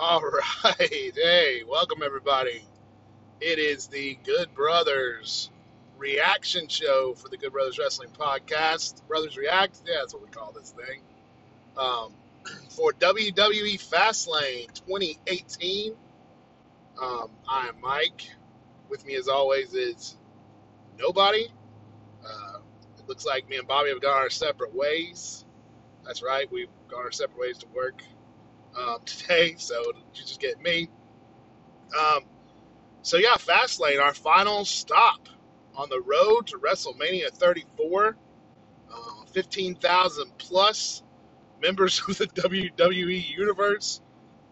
All right. Hey, welcome everybody. It is the Good Brothers reaction show for the Good Brothers Wrestling Podcast. Brothers React, yeah, that's what we call this thing. Um, for WWE Fastlane 2018. Um, I am Mike. With me, as always, is nobody. Uh, it looks like me and Bobby have gone our separate ways. That's right, we've gone our separate ways to work um, today, so you just get me. Um, so yeah, Fastlane, our final stop on the road to WrestleMania 34. Uh, 15,000 plus members of the WWE Universe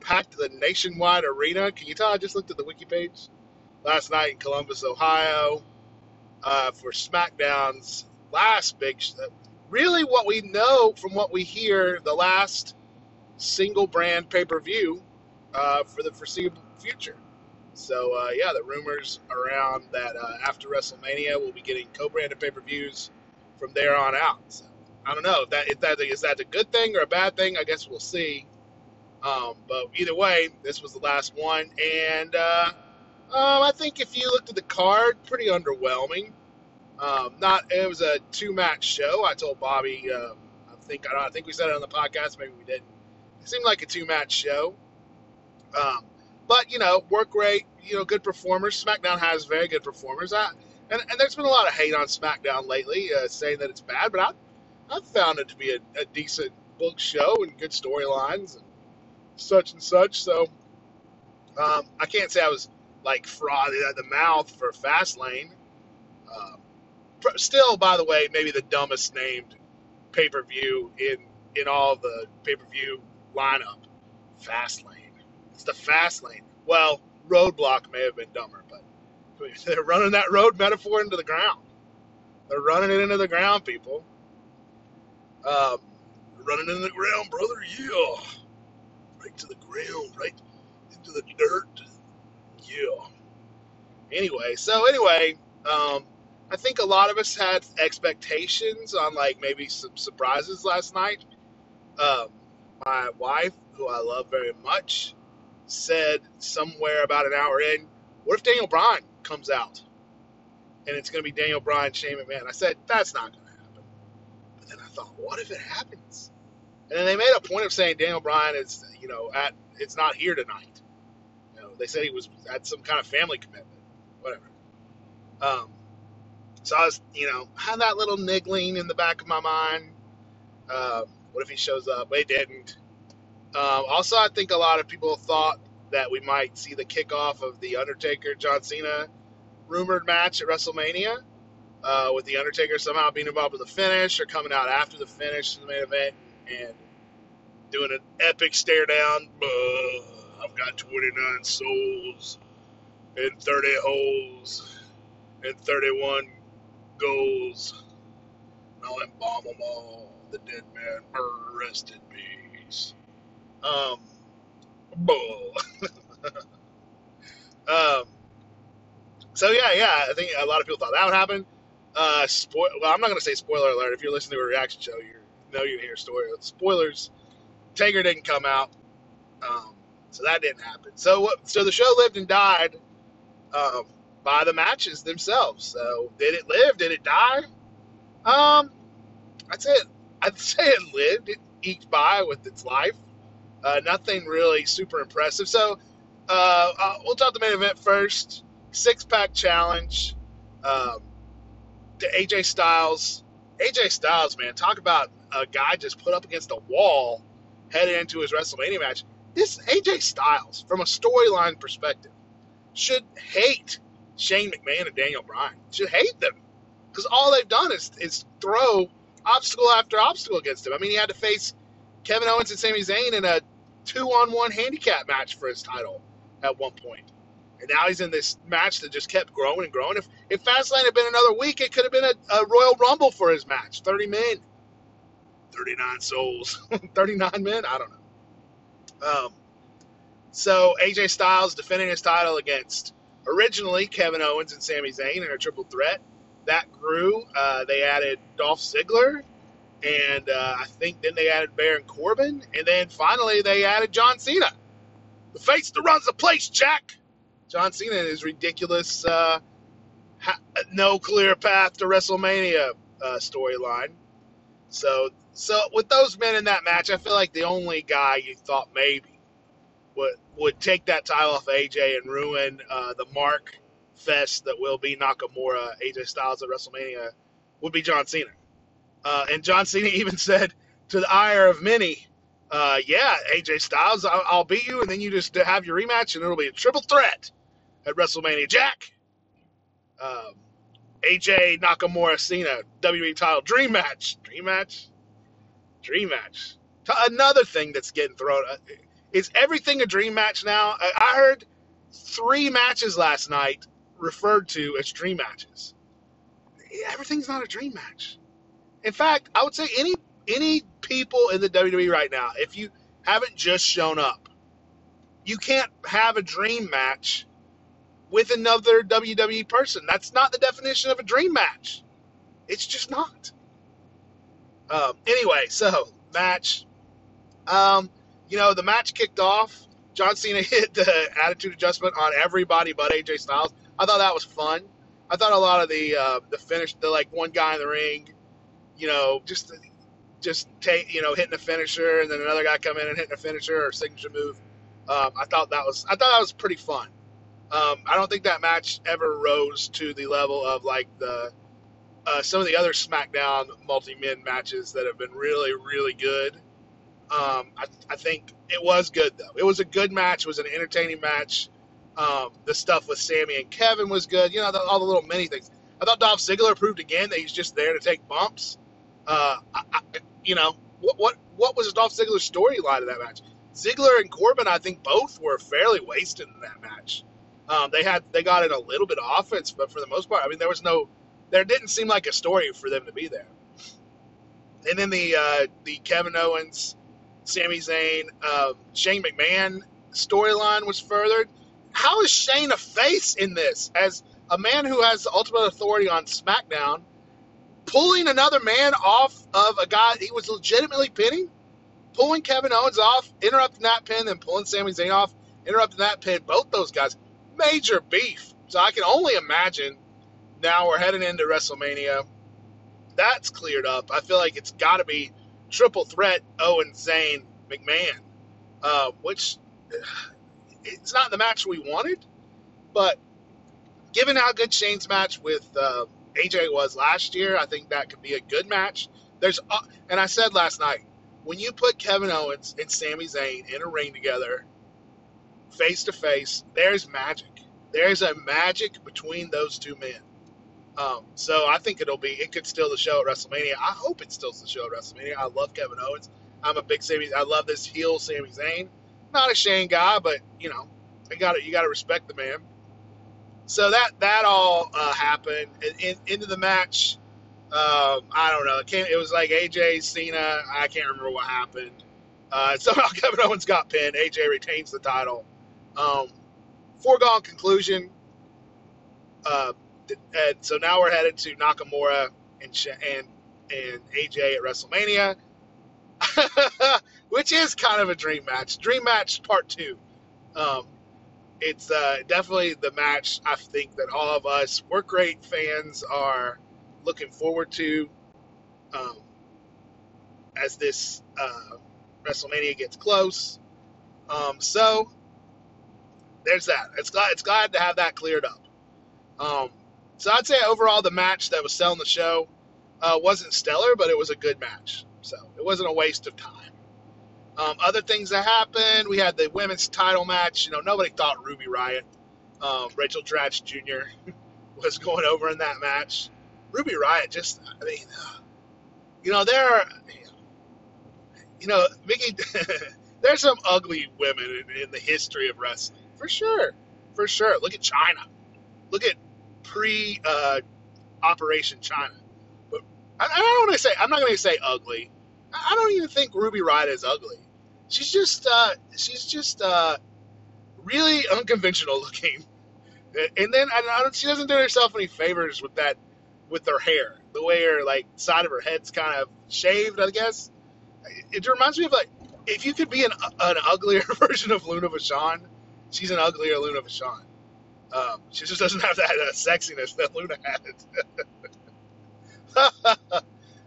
packed the nationwide arena. Can you tell I just looked at the wiki page last night in Columbus, Ohio, uh, for SmackDown's last big. Really, what we know from what we hear, the last single brand pay per view uh, for the foreseeable future. So uh, yeah, the rumors around that uh, after WrestleMania we'll be getting co-branded pay-per-views from there on out. So, I don't know if that if that is that a good thing or a bad thing. I guess we'll see. Um, but either way, this was the last one, and uh, um, I think if you looked at the card, pretty underwhelming. Um, not it was a two-match show. I told Bobby. Uh, I think I, I think we said it on the podcast. Maybe we didn't. Seemed like a two-match show. Um, but you know, work rate, you know, good performers. SmackDown has very good performers. I, and, and there's been a lot of hate on SmackDown lately, uh, saying that it's bad, but I, I've found it to be a, a decent book show and good storylines and such and such. So um, I can't say I was like frothy at the mouth for Fastlane. Um, still, by the way, maybe the dumbest named pay per view in in all the pay per view lineup. Fast lane. It's the fast lane. Well, roadblock may have been dumber, but they're running that road metaphor into the ground. They're running it into the ground, people. Um, running into the ground, brother. Yeah, right to the ground, right into the dirt. Yeah. Anyway, so anyway, um, I think a lot of us had expectations on like maybe some surprises last night. Um, my wife, who I love very much, said somewhere about an hour in, what if Daniel Bryan comes out? And it's going to be Daniel Bryan, Shane McMahon. I said, that's not going to happen. But then I thought, what if it happens? And then they made a point of saying Daniel Bryan is, you know, at it's not here tonight. You know, they said he was at some kind of family commitment, whatever. Um, so I was, you know, had that little niggling in the back of my mind. Uh, what if he shows up? He didn't. Um, also, I think a lot of people thought that we might see the kickoff of the Undertaker John Cena rumored match at WrestleMania, uh, with the Undertaker somehow being involved with the finish or coming out after the finish in the main event and doing an epic stare down. I've got 29 souls and 30 holes and 31 goals. I'll embalm them all. The dead man, rest in peace. Um, bull. um, so yeah, yeah, I think a lot of people thought that would happen. Uh, spoil. Well, I'm not to say spoiler alert. If you're listening to a reaction show, you know you hear story spoilers. Taker didn't come out, um, so that didn't happen. So what? So the show lived and died um, by the matches themselves. So did it live? Did it die? Um, I'd it. I'd say it lived. It eked by with its life. Uh, nothing really super impressive. So uh, uh, we'll talk the main event first. Six pack challenge um, to AJ Styles. AJ Styles, man, talk about a guy just put up against a wall heading into his WrestleMania match. This AJ Styles, from a storyline perspective, should hate Shane McMahon and Daniel Bryan. Should hate them because all they've done is is throw obstacle after obstacle against him. I mean, he had to face Kevin Owens and Sami Zayn in a two on one handicap match for his title at one point. And now he's in this match that just kept growing and growing. If if Fastlane had been another week, it could have been a, a Royal Rumble for his match. 30 men. 39 souls. 39 men? I don't know. Um, so AJ Styles defending his title against originally Kevin Owens and Sami Zayn in a triple threat. That grew. Uh, they added Dolph Ziggler and uh, I think then they added Baron Corbin, and then finally they added John Cena, the face that runs the place, Jack. John Cena is ridiculous, uh, ha- no clear path to WrestleMania uh, storyline. So, so with those men in that match, I feel like the only guy you thought maybe would would take that title off AJ and ruin uh, the mark fest that will be Nakamura, AJ Styles at WrestleMania would be John Cena. Uh, and John Cena even said to the ire of many, uh, "Yeah, AJ Styles, I'll, I'll beat you, and then you just have your rematch, and it'll be a triple threat at WrestleMania." Jack, um, AJ Nakamura Cena WWE title dream match, dream match, dream match. Another thing that's getting thrown uh, is everything a dream match now. I heard three matches last night referred to as dream matches. Everything's not a dream match. In fact, I would say any any people in the WWE right now, if you haven't just shown up, you can't have a dream match with another WWE person. That's not the definition of a dream match. It's just not. Um, anyway, so match. Um, you know, the match kicked off. John Cena hit the attitude adjustment on everybody but AJ Styles. I thought that was fun. I thought a lot of the uh, the finish, the like one guy in the ring, you know, just just take you know hitting a finisher and then another guy come in and hitting a finisher or signature move. Um, I thought that was I thought that was pretty fun. Um, I don't think that match ever rose to the level of like the uh, some of the other SmackDown multi men matches that have been really really good. Um, I, I, think it was good though. It was a good match. It was an entertaining match. Um, the stuff with Sami and Kevin was good. You know, the, all the little mini things. I thought Dolph Ziggler proved again that he's just there to take bumps. Uh, I, I, you know, what what what was Dolph Ziggler's storyline of that match? Ziggler and Corbin, I think, both were fairly wasted in that match. Um, they had they got in a little bit of offense, but for the most part, I mean, there was no, there didn't seem like a story for them to be there. And then the uh, the Kevin Owens, Sami Zayn, uh, Shane McMahon storyline was furthered. How is Shane a face in this as a man who has ultimate authority on SmackDown, pulling another man off of a guy he was legitimately pinning, pulling Kevin Owens off, interrupting that pin, then pulling Sami Zayn off, interrupting that pin. Both those guys major beef. So I can only imagine now we're heading into WrestleMania. That's cleared up. I feel like it's got to be triple threat Owen Zayn McMahon, uh, which it's not the match we wanted, but given how good Shane's match with uh, AJ was last year, I think that could be a good match. There's uh, and I said last night when you put Kevin Owens and Sami Zayn in a ring together, face to face, there's magic. There's a magic between those two men. Um, so I think it'll be it could steal the show at WrestleMania. I hope it steals the show at WrestleMania. I love Kevin Owens. I'm a big Sami. I love this heel Sami Zayn. Not a Shane guy, but you know, you got to you got to respect the man. So that that all uh, happened and, in, into the match. Um, I don't know. It, came, it was like AJ Cena. I can't remember what happened. Uh, somehow Kevin Owens got pinned. AJ retains the title. Um, foregone conclusion. Uh, and so now we're headed to Nakamura and and and AJ at WrestleMania, which is kind of a dream match. Dream match part two. Um, it's uh, definitely the match I think that all of us work rate fans are looking forward to um, as this uh, WrestleMania gets close. Um, so there's that. It's glad it's glad to have that cleared up. Um, so I'd say overall the match that was selling the show uh, wasn't stellar, but it was a good match. So it wasn't a waste of time. Um, other things that happened, we had the women's title match. You know, nobody thought Ruby Riot, um, Rachel Dratch Jr. was going over in that match. Ruby Riot just, I mean, you know, there are, you know, Mickey, there's some ugly women in, in the history of wrestling. For sure. For sure. Look at Chyna, Look at pre uh, Operation Chyna. But I, I don't want to say, I'm not going to say ugly. I don't even think Ruby Riot is ugly. She's just, uh, she's just uh, really unconventional looking. And then I, I she doesn't do herself any favors with that, with her hair. The way her like side of her head's kind of shaved, I guess. It reminds me of like if you could be an, an uglier version of Luna Vachon, she's an uglier Luna Vachon. Um, she just doesn't have that uh, sexiness that Luna had.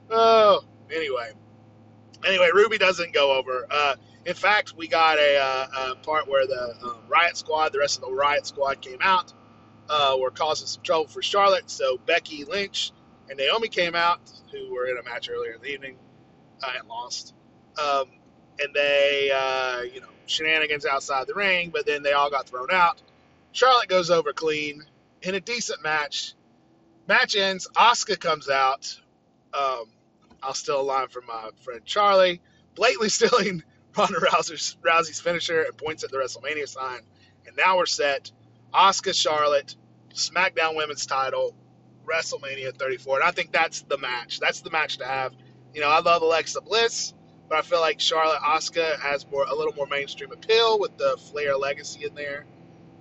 oh, anyway. Anyway, Ruby doesn't go over. Uh, in fact, we got a, uh, a part where the um, Riot Squad, the rest of the Riot Squad came out, uh, were causing some trouble for Charlotte. So Becky Lynch and Naomi came out, who were in a match earlier in the evening uh, and lost. Um, and they, uh, you know, shenanigans outside the ring, but then they all got thrown out. Charlotte goes over clean in a decent match. Match ends. Asuka comes out. Um, I'll steal a line from my friend Charlie, blatantly stealing Ronda Rousey's, Rousey's finisher and points at the WrestleMania sign. And now we're set. Asuka Charlotte, SmackDown Women's Title, WrestleMania 34. And I think that's the match. That's the match to have. You know, I love Alexa Bliss, but I feel like Charlotte Asuka has more a little more mainstream appeal with the Flair legacy in there.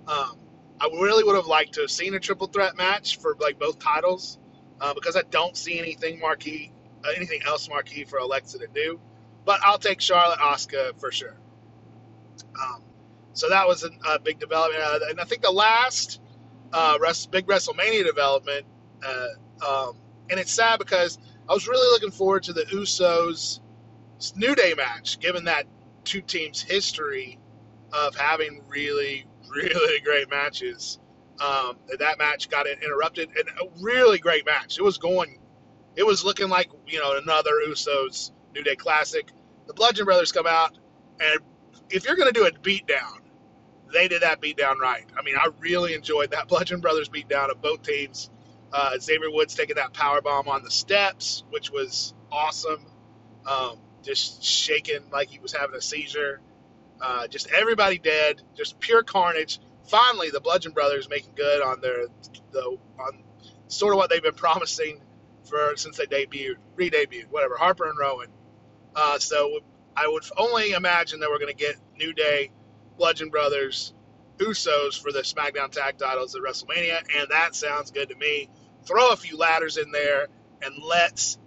Um, I really would have liked to have seen a triple threat match for like both titles uh, because I don't see anything marquee, uh, anything else marquee for Alexa to do. But I'll take Charlotte Asuka for sure. Um, so that was a, a big development, uh, and I think the last uh, big WrestleMania development, uh, um, and it's sad because I was really looking forward to the Usos New Day match, given that two teams' history of having really really great matches. Um, that match got interrupted, and a really great match. It was going, it was looking like you know another Usos New Day Classic. The Bludgeon Brothers come out, and if you're going to do a beatdown, they did that beatdown right. I mean, I really enjoyed that Bludgeon Brothers beatdown of both teams. Uh, Xavier Woods taking that power bomb on the steps, which was awesome. Um, just shaking like he was having a seizure. Uh, just everybody dead, just pure carnage. Finally, the Bludgeon Brothers making good on their the on sort of what they've been promising for since they debuted, re-debuted, whatever. Harper and Rowan. Uh, so I would only imagine that we're going to get New Day, Bludgeon Brothers, Usos for the SmackDown Tag Titles at WrestleMania, and that sounds good to me. Throw a few ladders in there, and let's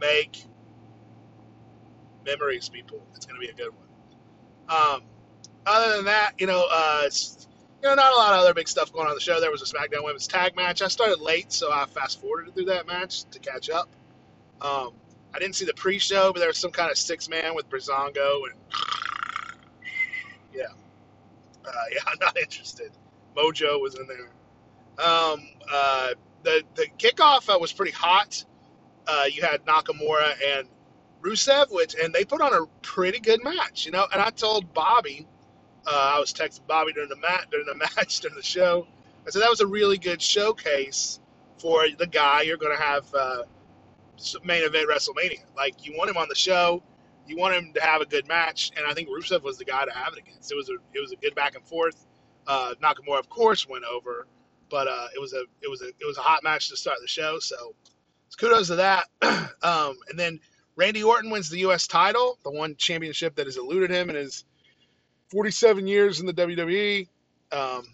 make memories, people. It's going to be a good one. Um, other than that, you know, uh, you know, not a lot of other big stuff going on the show. There was a SmackDown Women's Tag match. I started late, so I fast forwarded through that match to catch up. Um, I didn't see the pre-show, but there was some kind of six man with Breezango and yeah, uh, yeah, I'm not interested. Mojo was in there. Um, uh, the the kickoff uh, was pretty hot. Uh, you had Nakamura and Rusev, which and they put on a pretty good match, you know. And I told Bobby, uh, I was texting Bobby during the match, during the match, during the show. I said that was a really good showcase for the guy you're going to have uh, main event WrestleMania. Like you want him on the show, you want him to have a good match, and I think Rusev was the guy to have it against. It was a it was a good back and forth. Uh, Nakamura, of course, went over, but uh, it was a it was a it was a hot match to start the show. So kudos to that. um, and then Randy Orton wins the U.S. title, the one championship that has eluded him in his 47 years in the WWE. Um,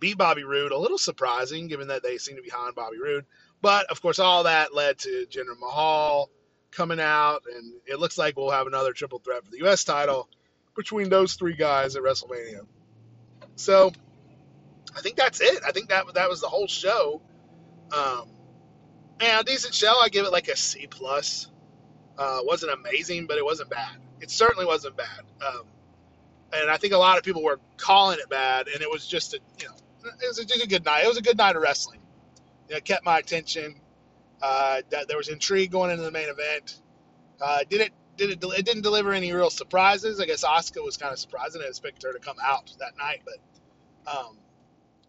beat Bobby Roode, a little surprising given that they seem to be high on Bobby Roode. But of course, all that led to Jinder Mahal coming out, and it looks like we'll have another triple threat for the U.S. title between those three guys at WrestleMania. So I think that's it. I think that that was the whole show. Um, and decent show. I give it like a C plus. Uh, wasn't amazing, but it wasn't bad. It certainly wasn't bad. Um, and I think a lot of people were calling it bad, and it was just a you know it was a, a good night. It was a good night of wrestling. You know, kept my attention. Uh, that there was intrigue going into the main event. Uh, did it did it it didn't deliver any real surprises. I guess Asuka was kind of surprising. I expected her to come out that night, but um,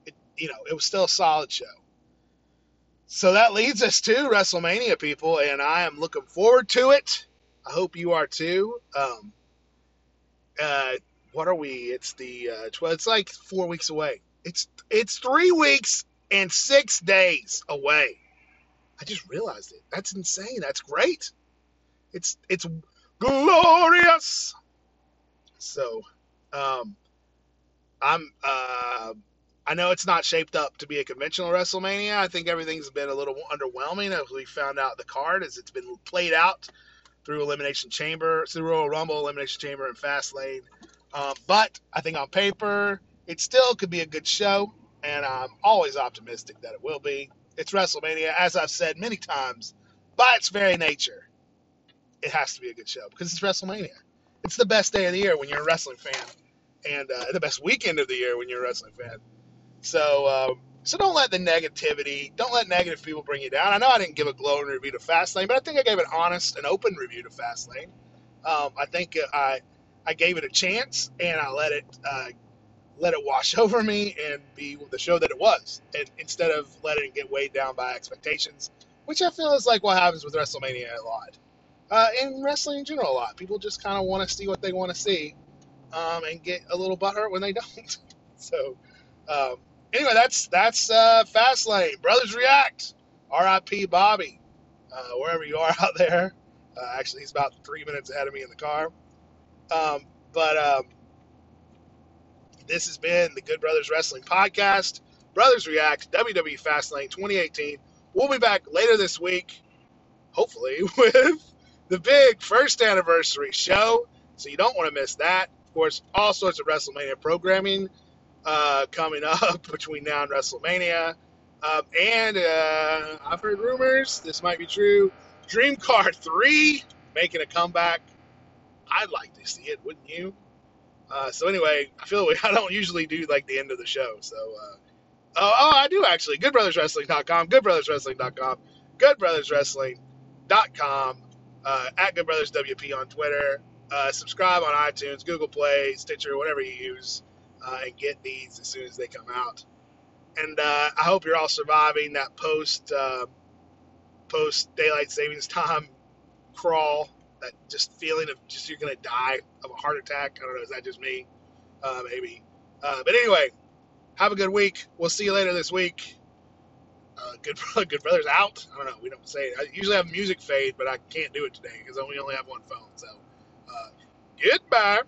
it, you know it was still a solid show. So that leads us to WrestleMania, people, and I am looking forward to it. I hope you are too. Um, uh, what are we? It's the uh, 12, it's like four weeks away. It's it's three weeks and six days away. I just realized it. That's insane. That's great. It's it's glorious. So, um, I'm uh I know it's not shaped up to be a conventional WrestleMania. I think everything's been a little underwhelming as we found out the card as it's been played out through Elimination Chamber, through Royal Rumble, Elimination Chamber, and Fastlane. Um, but I think on paper, it still could be a good show, and I'm always optimistic that it will be. It's WrestleMania, as I've said many times, by its very nature, it has to be a good show because it's WrestleMania. It's the best day of the year when you're a wrestling fan, and uh, the best weekend of the year when you're a wrestling fan. So, um, so don't let the negativity, don't let negative people bring you down. I know I didn't give a glowing review to Fastlane, but I think I gave an honest and open review to Fastlane. Um, I think I I gave it a chance and I let it uh, let it wash over me and be the show that it was, and instead of letting it get weighed down by expectations, which I feel is like what happens with WrestleMania a lot, uh, and wrestling in general a lot. People just kind of want to see what they want to see, um, and get a little butthurt when they don't. so, um, anyway, that's that's uh, Fastlane. Brothers React. R.I.P. Bobby. Uh, wherever you are out there. Uh, actually, he's about three minutes ahead of me in the car. Um, but um, this has been the Good Brothers Wrestling Podcast. Brothers React, WWE Fastlane 2018. We'll be back later this week, hopefully, with the big first anniversary show. So you don't want to miss that. Of course, all sorts of WrestleMania programming uh, coming up between now and WrestleMania. Um, and uh, I've heard rumors, this might be true. Dream Car 3 making a comeback. I'd like to see it, wouldn't you? Uh, so anyway, I feel I don't usually do like the end of the show. So, uh, oh, oh, I do actually. GoodBrothersWrestling.com, GoodBrothersWrestling.com, GoodBrothersWrestling.com, uh, at GoodBrothersWP on Twitter. Uh, subscribe on iTunes, Google Play, Stitcher, whatever you use, uh, and get these as soon as they come out. And uh, I hope you're all surviving that post uh, post daylight savings time crawl. That just feeling of just you're gonna die of a heart attack. I don't know. Is that just me? Uh, maybe. Uh, but anyway, have a good week. We'll see you later this week. Uh, good, good brothers out. I don't know. We don't say it. I usually have music fade, but I can't do it today because we only have one phone. So, uh, goodbye.